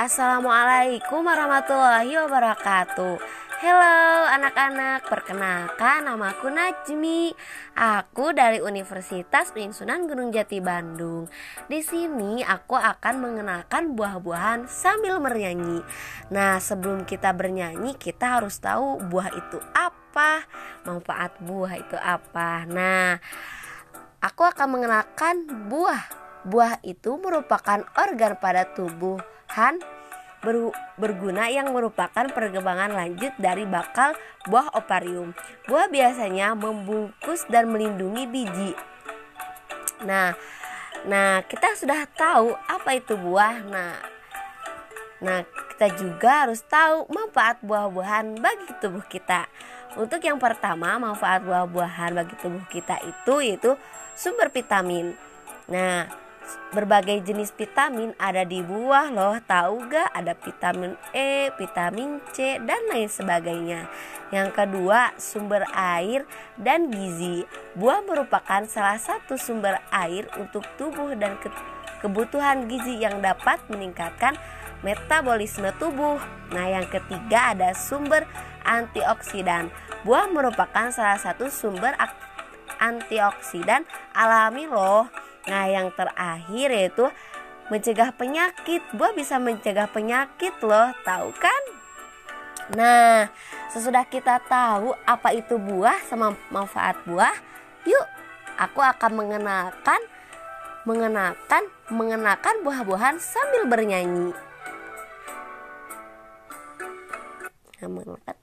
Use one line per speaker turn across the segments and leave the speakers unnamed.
Assalamualaikum warahmatullahi wabarakatuh. Halo anak-anak, perkenalkan namaku Najmi. Aku dari Universitas Sunan Gunung Jati Bandung. Di sini aku akan mengenalkan buah-buahan sambil bernyanyi. Nah, sebelum kita bernyanyi, kita harus tahu buah itu apa, manfaat buah itu apa. Nah, aku akan mengenalkan buah. Buah itu merupakan organ pada tubuhan ber, berguna yang merupakan perkembangan lanjut dari bakal buah oparium. Buah biasanya membungkus dan melindungi biji. Nah, nah kita sudah tahu apa itu buah. Nah, nah kita juga harus tahu manfaat buah-buahan bagi tubuh kita. Untuk yang pertama, manfaat buah-buahan bagi tubuh kita itu yaitu sumber vitamin. Nah, berbagai jenis vitamin ada di buah loh tahu gak? Ada vitamin E vitamin C dan lain sebagainya. Yang kedua sumber air dan gizi. Buah merupakan salah satu sumber air untuk tubuh dan ke kebutuhan gizi yang dapat meningkatkan metabolisme tubuh. Nah yang ketiga ada sumber antioksidan. Buah merupakan salah satu sumber antioksidan alami loh Nah, yang terakhir yaitu mencegah penyakit. Buah bisa mencegah penyakit loh, tahu kan? Nah, sesudah kita tahu apa itu buah sama manfaat buah, yuk aku akan mengenalkan mengenakan mengenakan buah-buahan sambil bernyanyi. Nah, mengenakan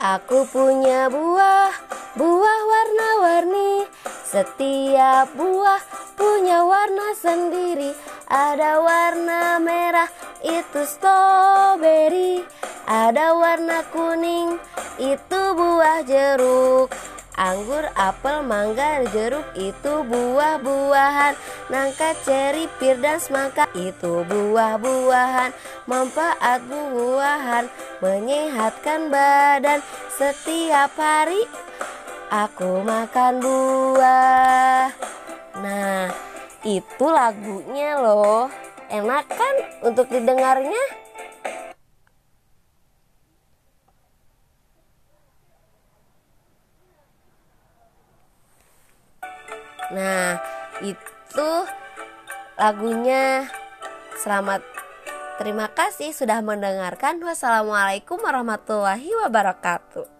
Aku punya buah, buah warna-warni. Setiap buah punya warna sendiri. Ada warna merah, itu strawberry. Ada warna kuning, itu buah jeruk. Anggur, apel, mangga, jeruk itu buah-buahan. Nangka, ceri, pir, dan semangka itu buah-buahan. Manfaat buahan menyehatkan badan. Setiap hari aku makan buah. Nah itu lagunya loh. Enak kan untuk didengarnya? Nah, itu lagunya. Selamat terima kasih sudah mendengarkan. Wassalamualaikum warahmatullahi wabarakatuh.